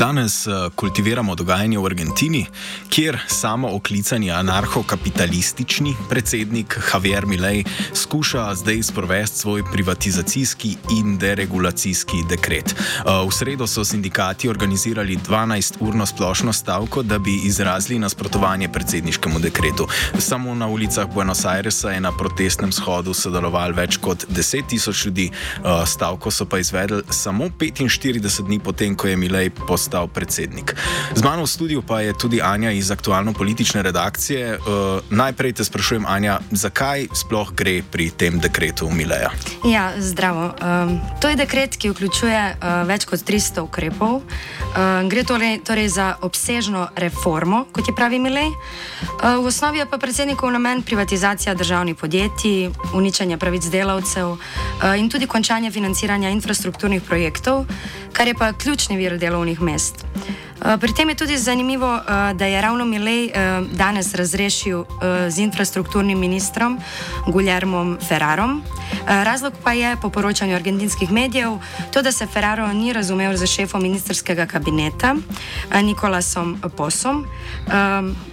Danes uh, kultiviramo dogajanje v Argentini, kjer samo oklicani anarhokapitalistični predsednik Javier Milei skuša zdaj sprovesti svoj privatizacijski in deregulacijski dekret. Uh, v sredo so sindikati organizirali 12-urno splošno stavko, da bi izrazili nasprotovanje predsedniškemu dekretu. Samo na ulicah Buenos Airesa je na protestnem shodu sodelovalo več kot 10 tisoč ljudi, uh, stavko so pa izvedli samo 45 dni potem, ko je Milei postal postal predsednik. Z mano v studiu pa je tudi Anja iz aktualno-politične redakcije. Uh, najprej te sprašujem, Anja, zakaj sploh gre pri tem dekretu Mileja? Ja, zdravo. Um, to je dekret, ki vključuje uh, več kot 300 ukrepov. Uh, gre torej, torej za obsežno reformo, kot je pravi Milej. Uh, v osnovi je pa predsednikov namen privatizacija državnih podjetij, uničenje pravic delavcev uh, in tudi končanje financiranja infrastrukturnih projektov, kar je pa ključni vir delovnih mest pri tem je tudi zanimivo, eh, da je ravno Milej eh, danes razrešil z infrastrukturnim ministrom Guillermom Ferrarom. Razlog pa je, po poročanju argentinskih medijev, to, da se Ferraro ni razumel za šefom ministerskega kabineta Nikolasom Posom.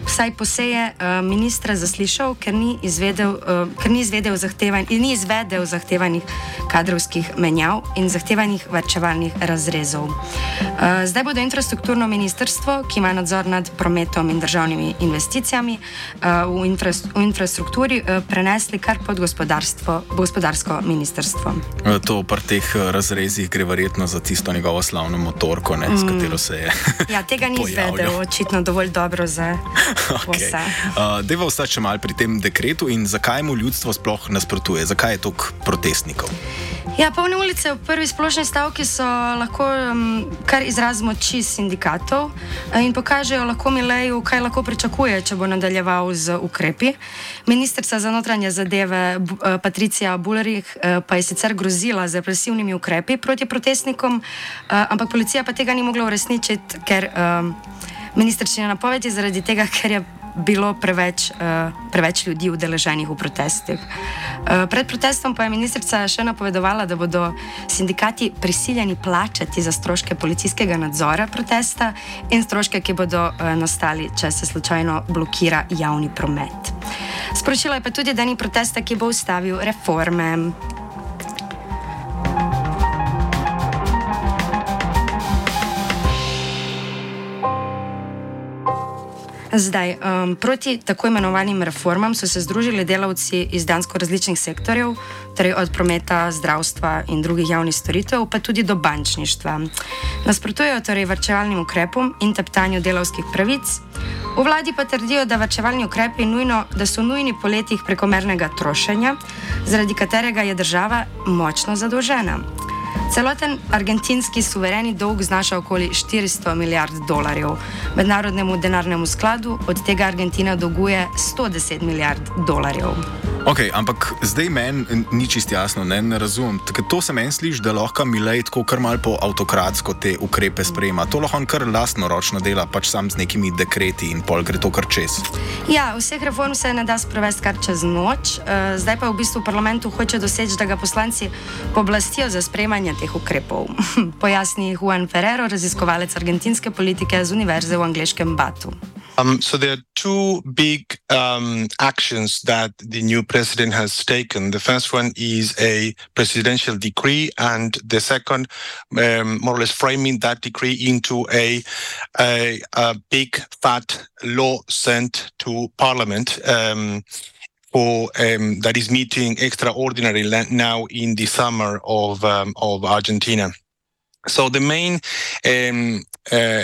Vsaj poseje ministra zaslišal, ker ni izvedel, ker ni izvedel zahtevan, ni izvedel zahtevanih kadrovskih menjav in zahtevanih varčevalnih razrezov. Zdaj bodo infrastrukturno ministrstvo ministrstvo, ki ima nadzor nad prometom in državnimi investicijami uh, v, infra, v infrastrukturi, uh, prenesli kar pod gospodarsko ministrstvo. E, to pri teh razrezih gre verjetno za tisto njegovo slavno motorko, ne, mm. s katero se je. ja, tega ni izvedel, očitno dovolj dobro za okay. vse. Uh, Deva ostati še mal pri tem dekretu in zakaj mu ljudstvo sploh nasprotuje, zakaj je toliko protestnikov. Ja, polne ulice v prvi splošni stavki so lahko um, kar izraz moči sindikatov uh, in pokažejo lahko Mileju, kaj lahko pričakuje, če bo nadaljeval z ukrepi. Ministrica za notranje zadeve uh, Patricija Bullerich uh, pa je sicer grozila z represivnimi ukrepi proti protestnikom, ampak policija pa tega ni mogla uresničiti, ker um, ministrčina napovedi zaradi tega, ker je bilo preveč, uh, preveč ljudi udeleženih v protestih. Uh, pred protestom pa je ministrica še napovedovala, da bodo sindikati prisiljeni plačati za stroške policijskega nadzora protesta in stroške, ki bodo uh, nastali, če se slučajno blokira javni promet. Sporočila je pa tudi, da ni protesta, ki bo ustavil reforme. Zdaj, um, proti tako imenovanim reformam so se združili delavci iz dansko različnih sektorjev, torej od prometa, zdravstva in drugih javnih storitev, pa tudi do bančništva. Nasprotujejo torej vrčevalnim ukrepom in teptanju delavskih pravic. V vladi pa trdijo, da vrčevalni ukrepi nujno, da so nujni po letih prekomernega trošenja, zaradi katerega je država močno zadolžena. Celoten argentinski suvereni dolg znaša okoli 400 milijard dolarjev. Mednarodnemu denarnemu skladu od tega Argentina dolguje 110 milijard dolarjev. Ok, ampak zdaj meni ni čist jasno, ne, ne razumem. Tako, to se meni sliši, da lahko Milej tako kar mal po avtokratsko te ukrepe sprejema. To lahko on kar lastno ročno dela, pač sam z nekimi dekreti in pol gre to kar čez. Ja, vseh reform se ne da sprovesti kar čez noč. Uh, zdaj pa v bistvu v parlamentu hoče doseči, da ga poslanci poblastijo za sprejemanje teh ukrepov. Pojasni Juan Ferrero, raziskovalec argentinske politike z Univerze v angliškem Batu. Um, so there are two big um, actions that the new president has taken. The first one is a presidential decree, and the second, um, more or less, framing that decree into a, a, a big fat law sent to parliament. Um, for um, that is meeting extraordinary now in the summer of um, of Argentina. So the main um, uh,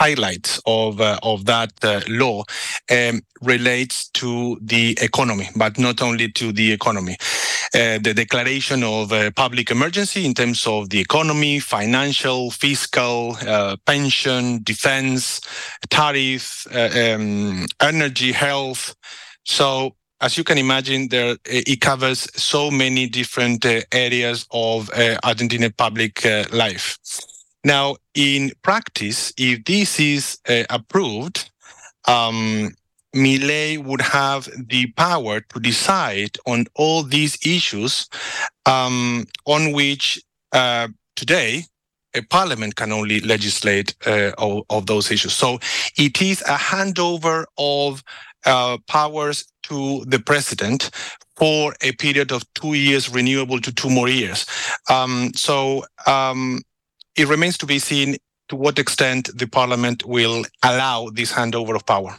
highlights of uh, of that uh, law um, relates to the economy, but not only to the economy. Uh, the declaration of a public emergency in terms of the economy, financial, fiscal, uh, pension, defense, tariff, uh, um, energy, health. So as you can imagine, there it covers so many different uh, areas of uh, Argentina public uh, life. Now, in practice, if this is approved, um, Millet would have the power to decide on all these issues um, on which uh, today a parliament can only legislate of, of, those issues. So it is a handover of powers to the president for a period of two years, renewable to two more years. Um, so um, it remains to be seen to what extent the parliament will allow this handover of power.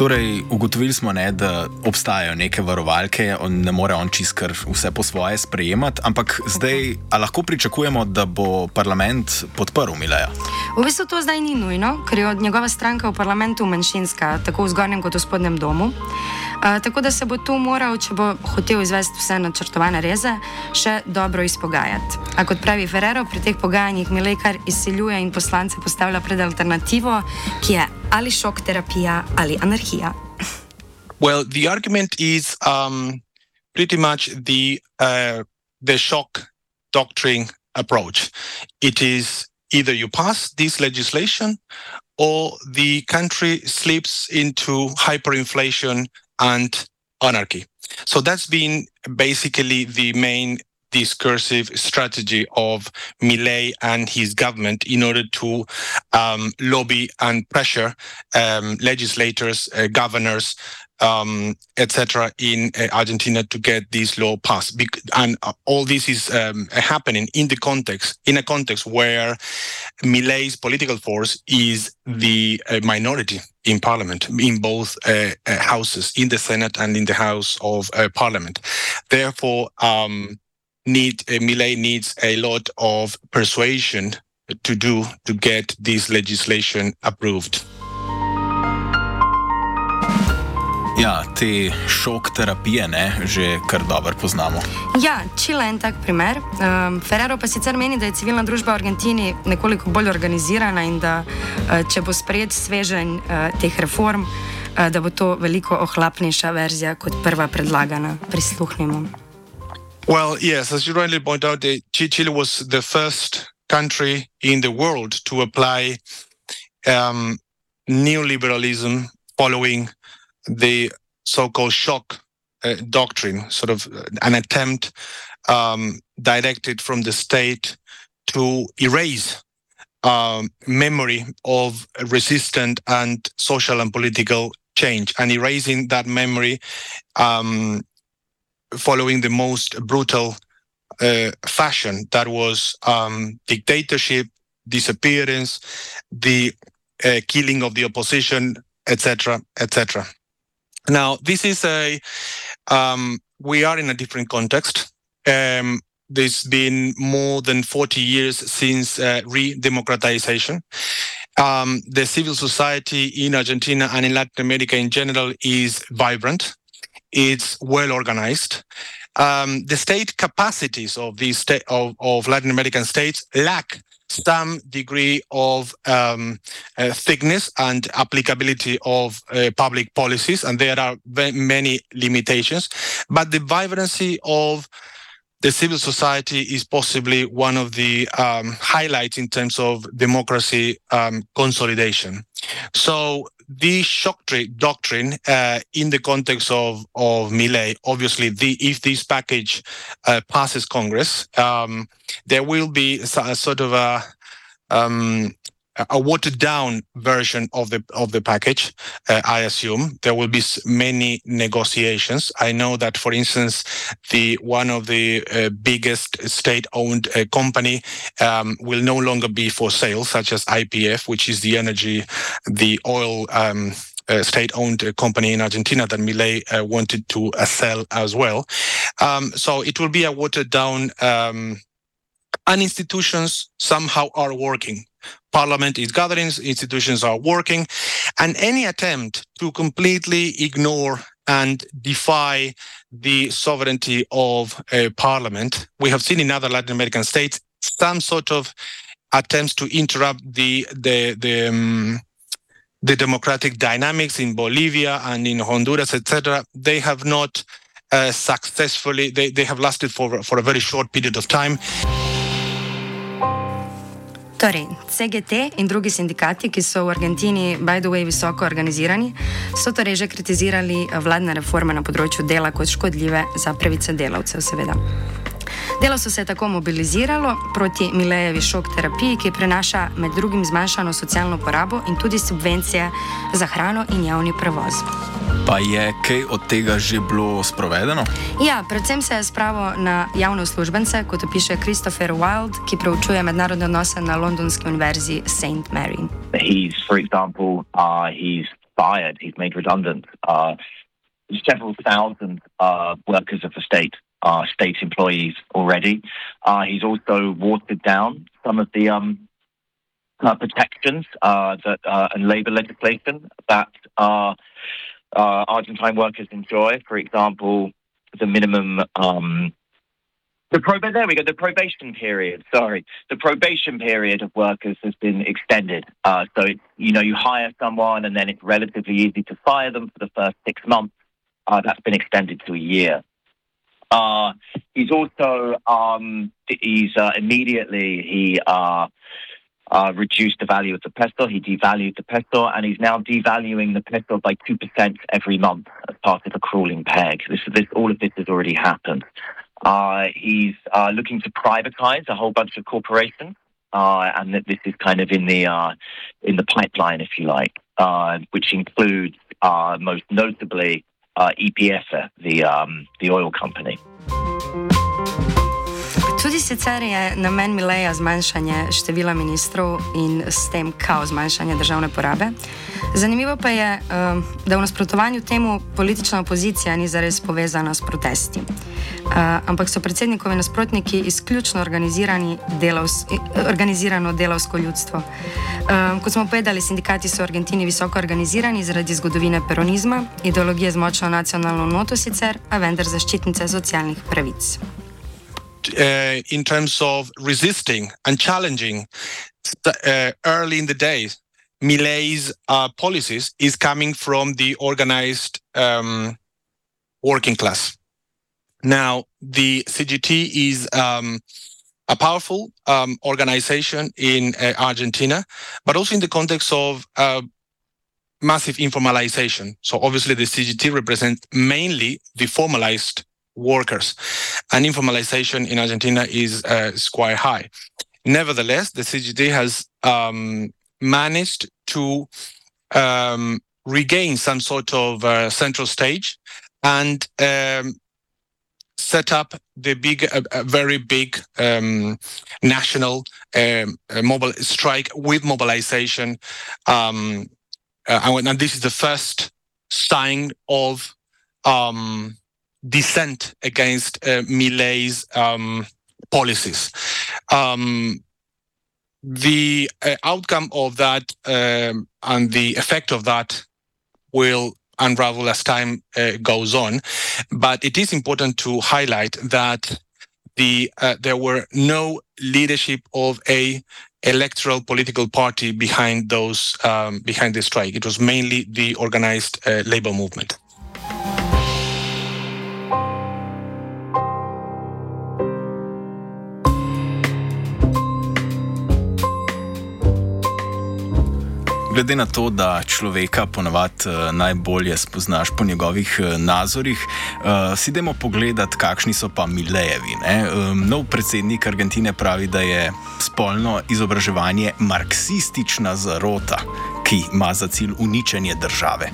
Torej, ugotovili smo, ne, da obstajajo neke varovalke, on ne more on čist kar vse po svoje sprejemati, ampak zdaj lahko pričakujemo, da bo parlament podprl Mileja. V bistvu to zdaj ni nujno, ker je njegova stranka v parlamentu manjšinska, tako v zgornjem kot v spodnjem domu. Uh, tako da se bo tu moral, če bo hotel izvesti vse načrtovane reze, še dobro izpogajati. A kot pravi Ferrero, pri teh pogajanjih Milej kar izsiljuje in poslance postavlja pred alternativo, ki je ali šok terapija ali anarhija. Well, the argument is um, pretty much the uh, the shock doctrine approach. It is either you pass this legislation or the country slips into hyperinflation and anarchy. So that's been basically the main discursive strategy of Millet and his government in order to um, lobby and pressure um, legislators, uh, governors, um, etc., in uh, Argentina to get this law passed. Bec- and uh, all this is um, happening in the context, in a context where Millet's political force is the uh, minority in parliament, in both uh, uh, houses, in the Senate and in the House of uh, Parliament. Therefore, um, need needs a lot of persuasion to do to get this legislation approved. Ja, te šok terapije ne, že kar dobro poznamo. Ja, Čile je en tak primer. Um, Ferrero pa sicer meni, da je civilna družba v Argentini nekoliko bolj organizirana in da uh, če bo sprejet sveženj uh, teh reform, uh, da bo to veliko ohlapnejša verzija kot prva predlagana. Prisluhnimo. Well, yes, as you rightly point out, Chile was the first country in the world to apply um, neoliberalism following the so-called shock uh, doctrine, sort of uh, an attempt um, directed from the state to erase um, memory of resistant and social and political change, and erasing that memory um, following the most brutal uh, fashion that was um, dictatorship, disappearance, the uh, killing of the opposition, etc., etc. Now, this is a, um, we are in a different context. Um, there's been more than 40 years since uh, re-democratization. Um, the civil society in Argentina and in Latin America in general is vibrant. It's well organized. Um, the state capacities of these sta- of, of Latin American states lack some degree of um, uh, thickness and applicability of uh, public policies, and there are many limitations. But the vibrancy of the civil society is possibly one of the um, highlights in terms of democracy um, consolidation. So the shock doctrine uh, in the context of of Millet, obviously, the, if this package uh, passes Congress, um, there will be a sort of a, um, a watered down version of the of the package. Uh, I assume there will be many negotiations. I know that, for instance, the one of the uh, biggest state-owned uh, company um, will no longer be for sale, such as IPF, which is the energy, the oil. Um, uh, state-owned uh, company in Argentina that Milei uh, wanted to sell as well. Um, so it will be a watered-down, um, and institutions somehow are working. Parliament is gathering, institutions are working, and any attempt to completely ignore and defy the sovereignty of a parliament, we have seen in other Latin American states some sort of attempts to interrupt the the the. Um, the democratic dynamics in Bolivia and in Honduras, etc., they have not uh, successfully, they, they have lasted for, for a very short period of time. Torej, CGT in drugi sindikati, ki so v Argentini, by the way, visoko organizirani, so torej že kritizirali vladne reforme na področju dela kot škodljive za pravice delavcev, seveda. Delavstvo se je tako mobiliziralo proti Milejevi šok terapiji, ki prenaša med drugim zmanjšano socialno porabo in tudi subvencije za hrano in javni prevoz. Pa je kaj od tega že bilo sprovedeno? Ja, predvsem se je spravo na javne uslužbence, kot piše Christopher Wild, ki preučuje mednarodne odnose na Londonski univerzi St. Mary. He's, for example, uh, he's fired, he's made redundant uh, several thousand uh, workers of the state. Uh, state employees already. Uh, he's also watered down some of the um, uh, protections uh, that uh, and labour legislation that uh, Argentine workers enjoy. For example, the minimum. Um, the prob- there we go. The probation period. Sorry, the probation period of workers has been extended. so it, you know you hire someone and then it's relatively easy to fire them for the first six months. that's been extended to a year. Uh, he's also um, he's uh, immediately he uh, uh, reduced the value of the peso. He devalued the peso, and he's now devaluing the peso by two percent every month as part of a crawling peg. This, this, all of this has already happened. Uh, he's uh, looking to privatize a whole bunch of corporations, and this is kind of in the in the pipeline, if you like, which includes most notably uh, EPF, the, um, the oil company. Tudi sicer je namen Mileja zmanjšanje števila ministrov in s tem kao zmanjšanje državne porabe. Zanimivo pa je, um, da v nasprotovanju temu politična opozicija ni zares povezana s protesti. Uh, ampak so predsednikovi nasprotniki izključno delavs, organizirano delavsko ljudstvo. Um, kot smo povedali, sindikati so v Argentini visoko organizirani zaradi zgodovine peronizma, ideologije z močno nacionalno noto sicer, a vendar zaščitnice socialnih pravic. Uh, in terms of resisting and challenging uh, early in the days Milei's uh, policies is coming from the organized um, working class. Now, the CGT is um, a powerful um, organization in uh, Argentina, but also in the context of uh, massive informalization. So, obviously, the CGT represents mainly the formalized workers. And informalization in Argentina is, uh, quite high. Nevertheless, the CGT has um, managed to um, regain some sort of uh, central stage and um, set up the big, a very big um, national um, mobile strike with mobilization. Um, uh, and this is the first sign of um, dissent against uh, Millet's um, policies. Um, the uh, outcome of that um, and the effect of that will unravel as time uh, goes on. But it is important to highlight that the uh, there were no leadership of a electoral political party behind those um, behind the strike. It was mainly the organized uh, labor movement. Glede na to, da človeka ponavadi uh, najbolje spoznaš po njegovih uh, nazorih. Uh, si demo pogledati, kakšni so pa Milejevi. Um, nov predsednik Argentine pravi, da je spolno izobraževanje marksistična zarota ki ima za cilj uničenje države.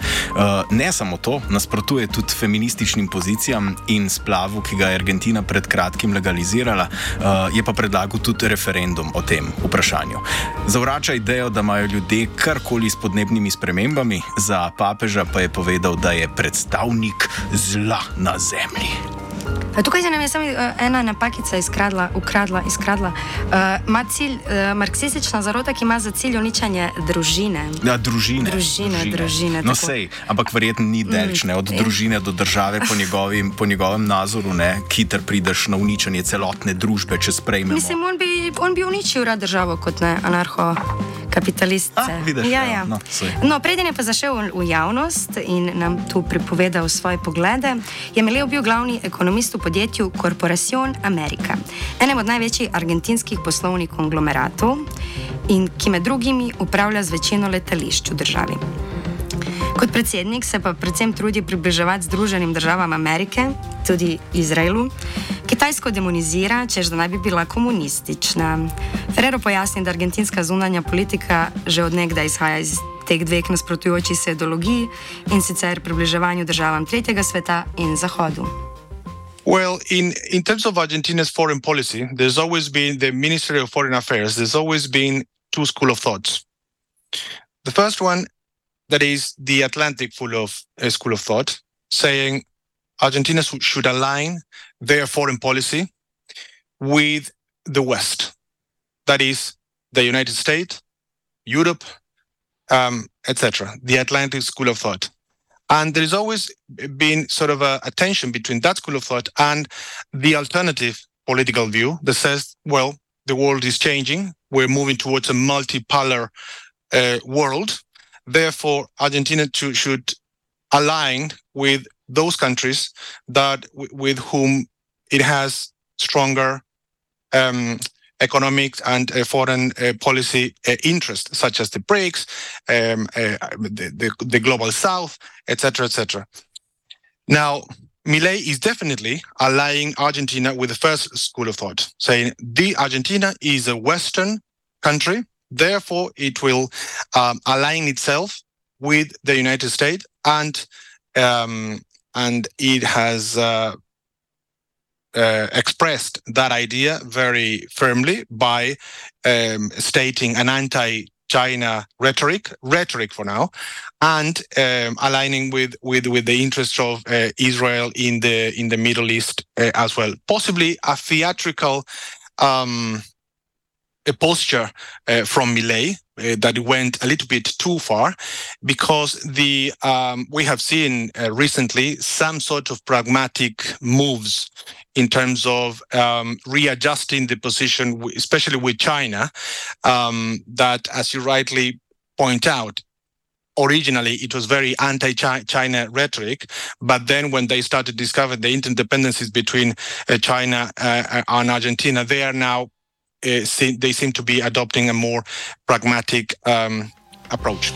Ne samo to, nasprotuje tudi feminističnim pozicijam in splavu, ki ga je Argentina pred kratkim legalizirala, je pa predlagal tudi referendum o tem vprašanju. Zavrača idejo, da imajo ljudje karkoli s podnebnimi spremembami, za papeža pa je povedal, da je predstavnik zla na zemlji. Tukaj se nam je samo uh, ena napakica izkradla, ukradla, izkradla. Uh, cilj, uh, marksistična zarota, ki ima za cilj uničanje družine. Ja, družine. Družine, družine. družine no, sej, ampak verjetno ni delč, mm, od je. družine do države, po, njegovim, po njegovem nazoru, ne, hiter prideš na uničenje celotne družbe, če sprejmeš. Mislim, on bi, on bi uničil rad državo kot ne anarho kapitaliste. Ah, vidiš, ja, ja. No, no, preden je pa zašel v javnost in nam tu pripovedal svoje poglede, je Melev bil glavni ekonomist v podjetju Corporación America, enem od največjih argentinskih poslovnih konglomeratov in ki med drugimi upravlja z večino letališč v državi. Kot predsednik se pa predvsem trudi približevati Združenim državam Amerike, tudi Izraelu. Kitajsko demonizira, čež da naj bi bila komunistična. Ferrero pojasni, da argentinska zunanja politika že odnegdaj izhaja iz teh dveh nasprotujočih se ideologij in sicer približevanju državam tretjega sveta in Zahodu. Well, in, in terms of Argentina's foreign policy, there's always been the Ministry of Foreign Affairs, there's always been two schools of thoughts. The first one, that is the Atlantic full of uh, school of thought, saying Argentina should align their foreign policy with the West, that is, the United States, Europe, um, etc., the Atlantic school of thought. And there's always been sort of a, a, tension between that school of thought and the alternative political view that says, well, the world is changing. We're moving towards a multipolar uh, world. Therefore, Argentina to, should align with those countries that with whom it has stronger um, economic and uh, foreign uh, policy uh, interests, such as the BRICS, um, uh, the, the, the, global South, etc., etc. Now, Millet is definitely allying Argentina with the first school of thought, saying the Argentina is a Western country, therefore it will um, align itself with the United States and um, and it has uh, uh, expressed that idea very firmly by um, stating an anti-China rhetoric, rhetoric for now, and um, aligning with, with with the interests of uh, Israel in the in the Middle East uh, as well. Possibly a theatrical. Um, a posture uh, from Millet uh, that went a little bit too far because the um, we have seen uh, recently some sort of pragmatic moves in terms of um, readjusting the position, especially with China, um, that, as you rightly point out, originally it was very anti-China rhetoric, but then when they started discovering the interdependencies between uh, China uh, and Argentina, they are now uh, they seem to be adopting a more pragmatic um, approach.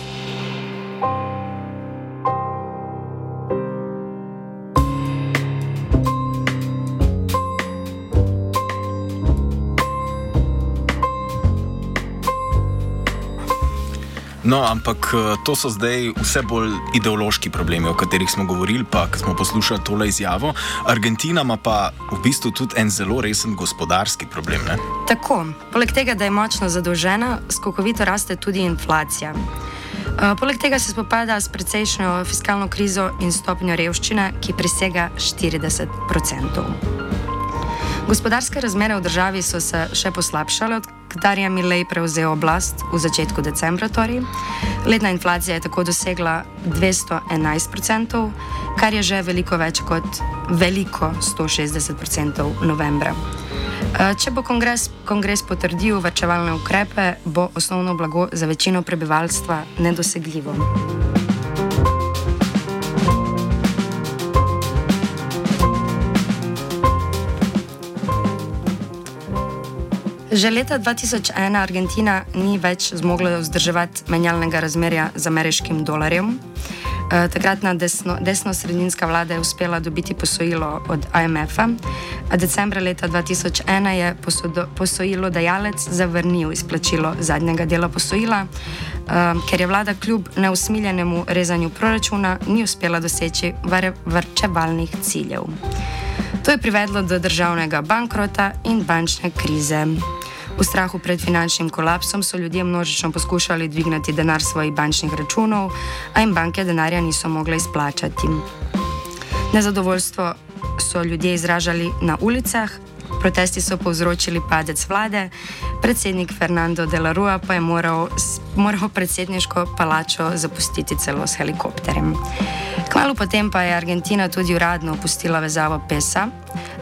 No, ampak eh, to so zdaj vse bolj ideološki problemi, o katerih smo govorili, pa smo poslušali tole izjavo. Argentina ima pa v bistvu tudi en zelo resen gospodarski problem. Ne? Tako, poleg tega, da je močno zadolžena, skokovito raste tudi inflacija. Uh, poleg tega se spopada s precejšnjo fiskalno krizo in stopnjo revščine, ki presega 40 odstotkov. Gospodarske razmere v državi so se še poslabšale, odkar je Milej prevzel oblast v začetku decembra. Torej. Letna inflacija je tako dosegla 211%, kar je že veliko več kot veliko 160% novembra. Eh, če bo kongres, kongres potrdil vrčevalne ukrepe, bo osnovno blago za večino prebivalstva nedosegljivo. Že leta 2001 Argentina ni več zmogla vzdrževati menjalnega razmerja z ameriškim dolarjem. E, takratna desno-sredinska desno vlada je uspela dobiti posojilo od IMF-a, a decembra leta 2001 je posojilo dajalec zavrnil izplačilo zadnjega dela posojila, e, ker je vlada kljub neusmiljenemu rezanju proračuna ni uspela doseči varčevalnih ciljev. To je privedlo do državnega bankrota in bančne krize. V strahu pred finančnim kolapsom so ljudje množično poskušali dvigniti denar svojih bančnih računov, a jim banke denarja niso mogle izplačati. Nezadovoljstvo so ljudje izražali na ulicah, protesti so povzročili padec vlade, predsednik Fernando de la Rua pa je moral, moral predsedniško palačo zapustiti celo s helikopterjem. Kmalo potem pa je Argentina tudi uradno opustila vezavo pesa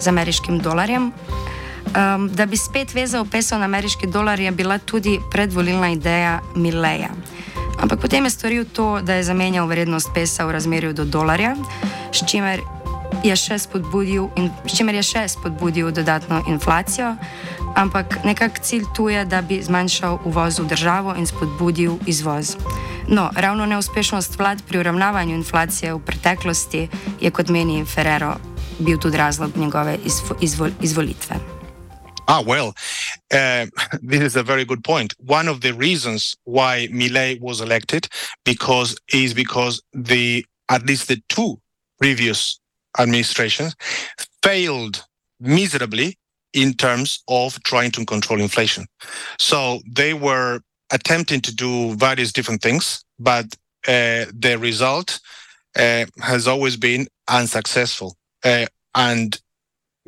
z ameriškim dolarjem. Um, da bi spet vezal peso na ameriški dolar, je bila tudi predvolilna ideja Milleja. Ampak potem je storil to, da je zamenjal vrednost pesa v razmerju do dolarja, s čimer je še spodbudil, in, s čimer je še spodbudil dodatno inflacijo. Ampak nekak cilj tu je, da bi zmanjšal uvoz v državo in spodbudil izvoz. No, ravno neuspešnost vlad pri uravnavanju inflacije v preteklosti je, kot meni Ferrero, bil tudi razlog njegove izvo, izvol, izvolitve. Ah, well, uh, this is a very good point. One of the reasons why Millet was elected because is because the at least the two previous administrations failed miserably in terms of trying to control inflation. So they were attempting to do various different things, but uh, the result uh, has always been unsuccessful. Uh, and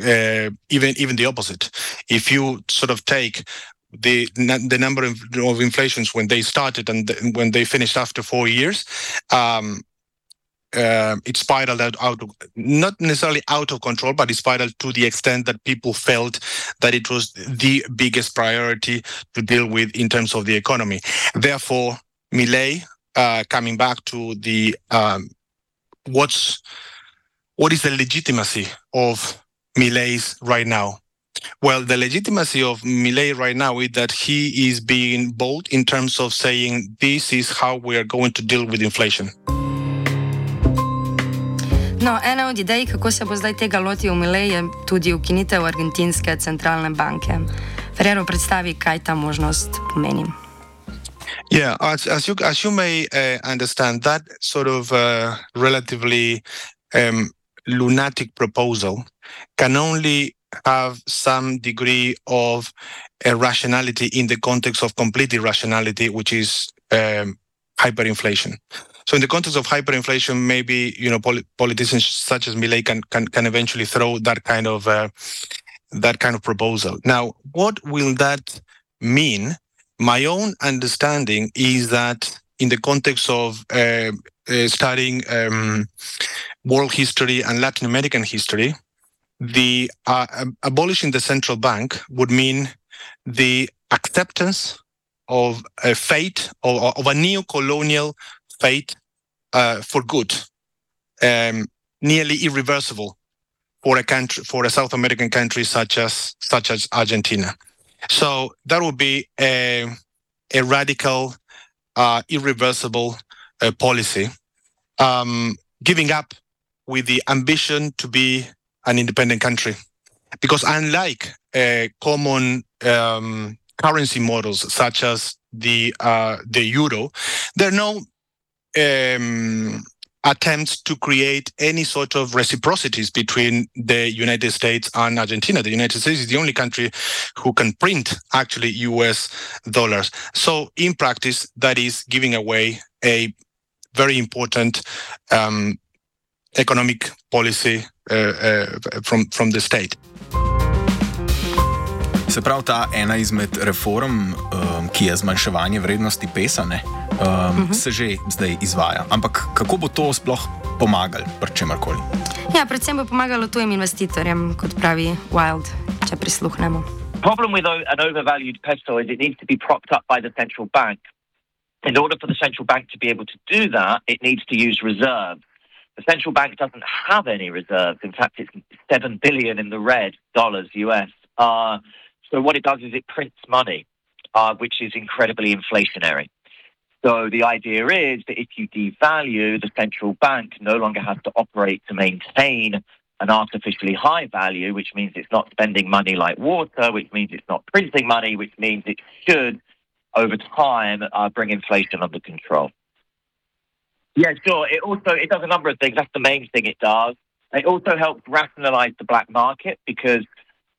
uh, even even the opposite. If you sort of take the the number of, of inflations when they started and the, when they finished after four years, um, uh, it spiraled out, out of, not necessarily out of control, but it spiraled to the extent that people felt that it was the biggest priority to deal with in terms of the economy. Therefore, Millet, uh, coming back to the um, what's what is the legitimacy of Millet's right now? Well, the legitimacy of Millet right now is that he is being bold in terms of saying this is how we are going to deal with inflation. No, ena od idej, kako se bo zdaj tega lotil Millet, je tudi ukinitev argentinske centralne banke. Ferrero predstavi, kaj ta možnost pomeni. Yeah, as, as you as you may uh, understand, that sort of uh, relatively um, lunatic proposal can only have some degree of uh, rationality in the context of complete irrationality, which is um, hyperinflation. So in the context of hyperinflation, maybe you know pol- politicians such as Millet can, can can eventually throw that kind of uh, that kind of proposal. Now, what will that mean? My own understanding is that in the context of uh, uh, studying um, world history and Latin American history, the uh, abolishing the central bank would mean the acceptance of a fate of, of a neo-colonial fate uh, for good, um, nearly irreversible for a country, for a South American country such as such as Argentina. So that would be a, a radical, uh, irreversible uh, policy, um, giving up with the ambition to be an independent country, because unlike uh, common um, currency models such as the uh, the euro, there are no um, attempts to create any sort of reciprocities between the United States and Argentina. The United States is the only country who can print actually US dollars. So in practice, that is giving away a very important um, economic policy uh, uh, from, from the state. Se pravi, ta ena izmed reform, um, ki je zmanjševanje vrednosti pesa, ne, um, uh mhm. -huh. se že zdaj izvaja. Ampak kako bo to sploh pomagalo pri čemarkoli? Ja, predvsem bo pomagalo tujim investitorjem, kot pravi Wild, če prisluhnemo. Problem with an overvalued peso is it needs to be propped up by the central bank. In order for the central bank to be able to do that, it needs to use reserves. The central bank doesn't have any reserves. In fact, it's seven billion in the red dollars US. Uh, So what it does is it prints money, uh, which is incredibly inflationary. So the idea is that if you devalue, the central bank no longer has to operate to maintain an artificially high value, which means it's not spending money like water, which means it's not printing money, which means it should, over time, uh, bring inflation under control. Yeah, sure. It also it does a number of things. That's the main thing it does. It also helps rationalize the black market because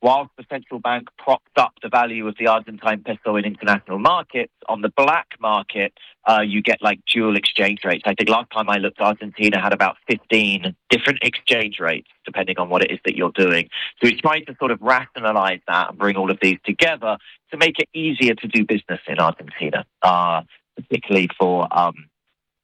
whilst the central bank propped up the value of the Argentine peso in international markets, on the black market, uh, you get like dual exchange rates. I think last time I looked, Argentina had about 15 different exchange rates, depending on what it is that you're doing. So he's trying to sort of rationalize that and bring all of these together to make it easier to do business in Argentina, uh, particularly for um,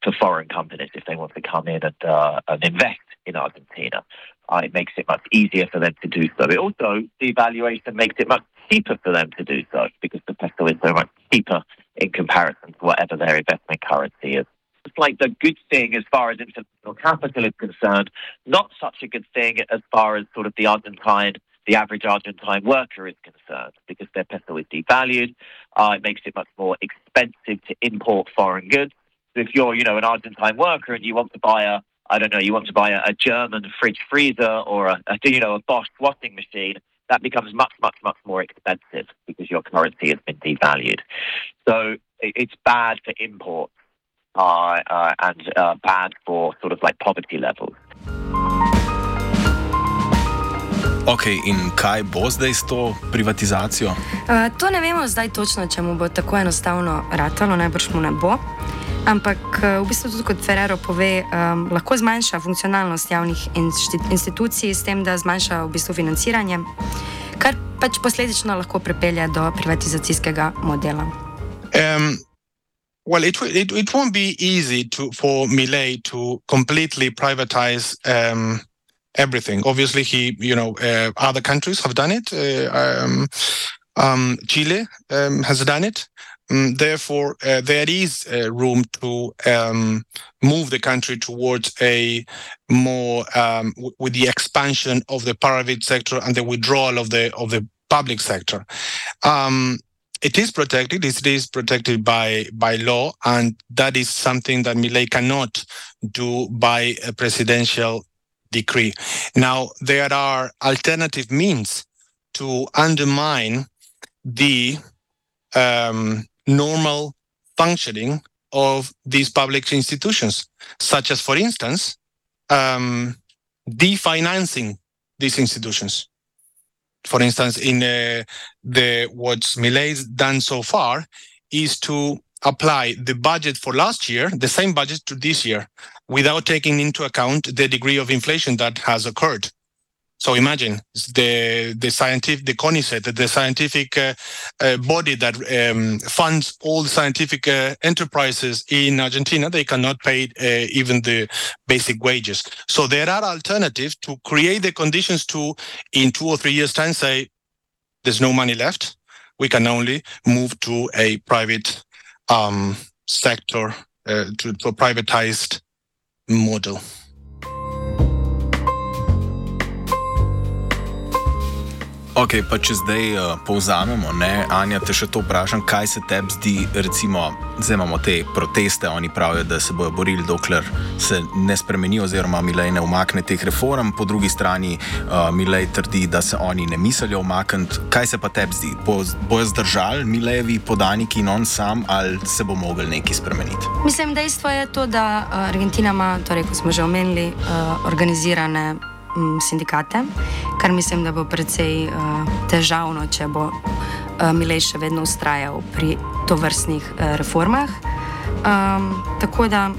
for foreign companies if they want to come in and, uh, and invest in Argentina. Uh, it makes it much easier for them to do so. It also, devaluation makes it much cheaper for them to do so because the peso is so much cheaper in comparison to whatever their investment currency is. It's like the good thing as far as international capital is concerned, not such a good thing as far as sort of the Argentine, the average Argentine worker is concerned because their peso is devalued. Uh, it makes it much more expensive to import foreign goods. So if you're, you know, an Argentine worker and you want to buy a I don't know, you want to buy a, a German fridge freezer or a, a, you know, a Bosch washing machine, that becomes much, much, much more expensive because your currency has been devalued. So it, it's bad for imports uh, uh, and uh, bad for sort of like poverty levels. Ok, in kaj bo zdaj s to privatizacijo? Uh, to ne vemo zdaj točno, če mu bo tako enostavno ratalo, najbrž mu ne bo. Ampak eh, v bistvu tudi kot Ferrero pove, um, lahko zmanjša funkcionalnost javnih institucij s tem, da zmanjša v bistvu financiranje, kar pač posledično lahko pripelje do privatizacijskega modela. Um. Well, it, it it won't be easy to for Millet to completely privatize um, everything. Obviously, he you know uh, other countries have done it. Uh, um, um, Chile um, has done it. Um, therefore, uh, there is uh, room to um, move the country towards a more um, with the expansion of the private sector and the withdrawal of the of the public sector. Um, it is protected. It is protected by by law, and that is something that Millet cannot do by a presidential decree. Now, there are alternative means to undermine the um, normal functioning of these public institutions, such as, for instance, um, definancing these institutions. For instance, in uh, the what Millet's done so far is to apply the budget for last year, the same budget to this year, without taking into account the degree of inflation that has occurred. So imagine the the scientific the CONICET, the scientific uh, uh, body that um, funds all scientific uh, enterprises in Argentina. They cannot pay uh, even the basic wages. So there are alternatives to create the conditions to, in two or three years' time, say there's no money left. We can only move to a private um, sector, uh, to, to a privatized model. Ok, pa če zdaj uh, povzamemo, ne, Anja, te še to vprašam, kaj se tebi zdi, recimo, zdaj imamo te proteste, oni pravijo, da se bodo borili, dokler se ne spremeni, oziroma Milej ne umakne teh reform, po drugi strani uh, Milej trdi, da se oni ne mislijo umakniti. Kaj se pa tebi zdi? Bo, bojo zdržali Milejevi podaniki in on sam, ali se bo mogel nekaj spremeniti? Mislim, dejstvo je to, da Argentina ima, torej, kot smo že omenili, uh, organizirane sindikate, kar mislim, da bo precej uh, težavno, če bo uh, Milej še vedno ustrajal pri tovrstnih uh, reformah. Um, tako da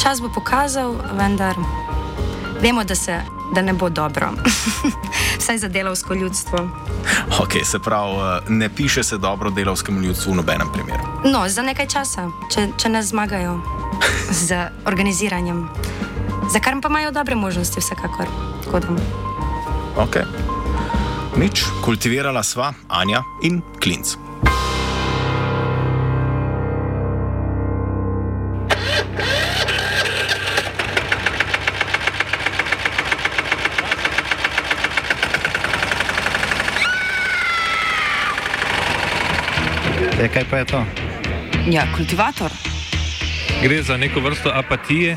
čas bo pokazal, vendar vemo, da, se, da ne bo dobro. Vsaj za delovsko ljudstvo. Ok, se pravi, ne piše se dobro delovskemu ljudstvu v nobenem primeru. No, za nekaj časa, če, če ne zmagajo z organiziranjem za kar pa imajo dobre možnosti, vsekakor. Ok. Nič, kultivirala sva Anja in Klinc. Ja, kaj pa je to? Ja, kultivator. Gre za neko vrsto apatije.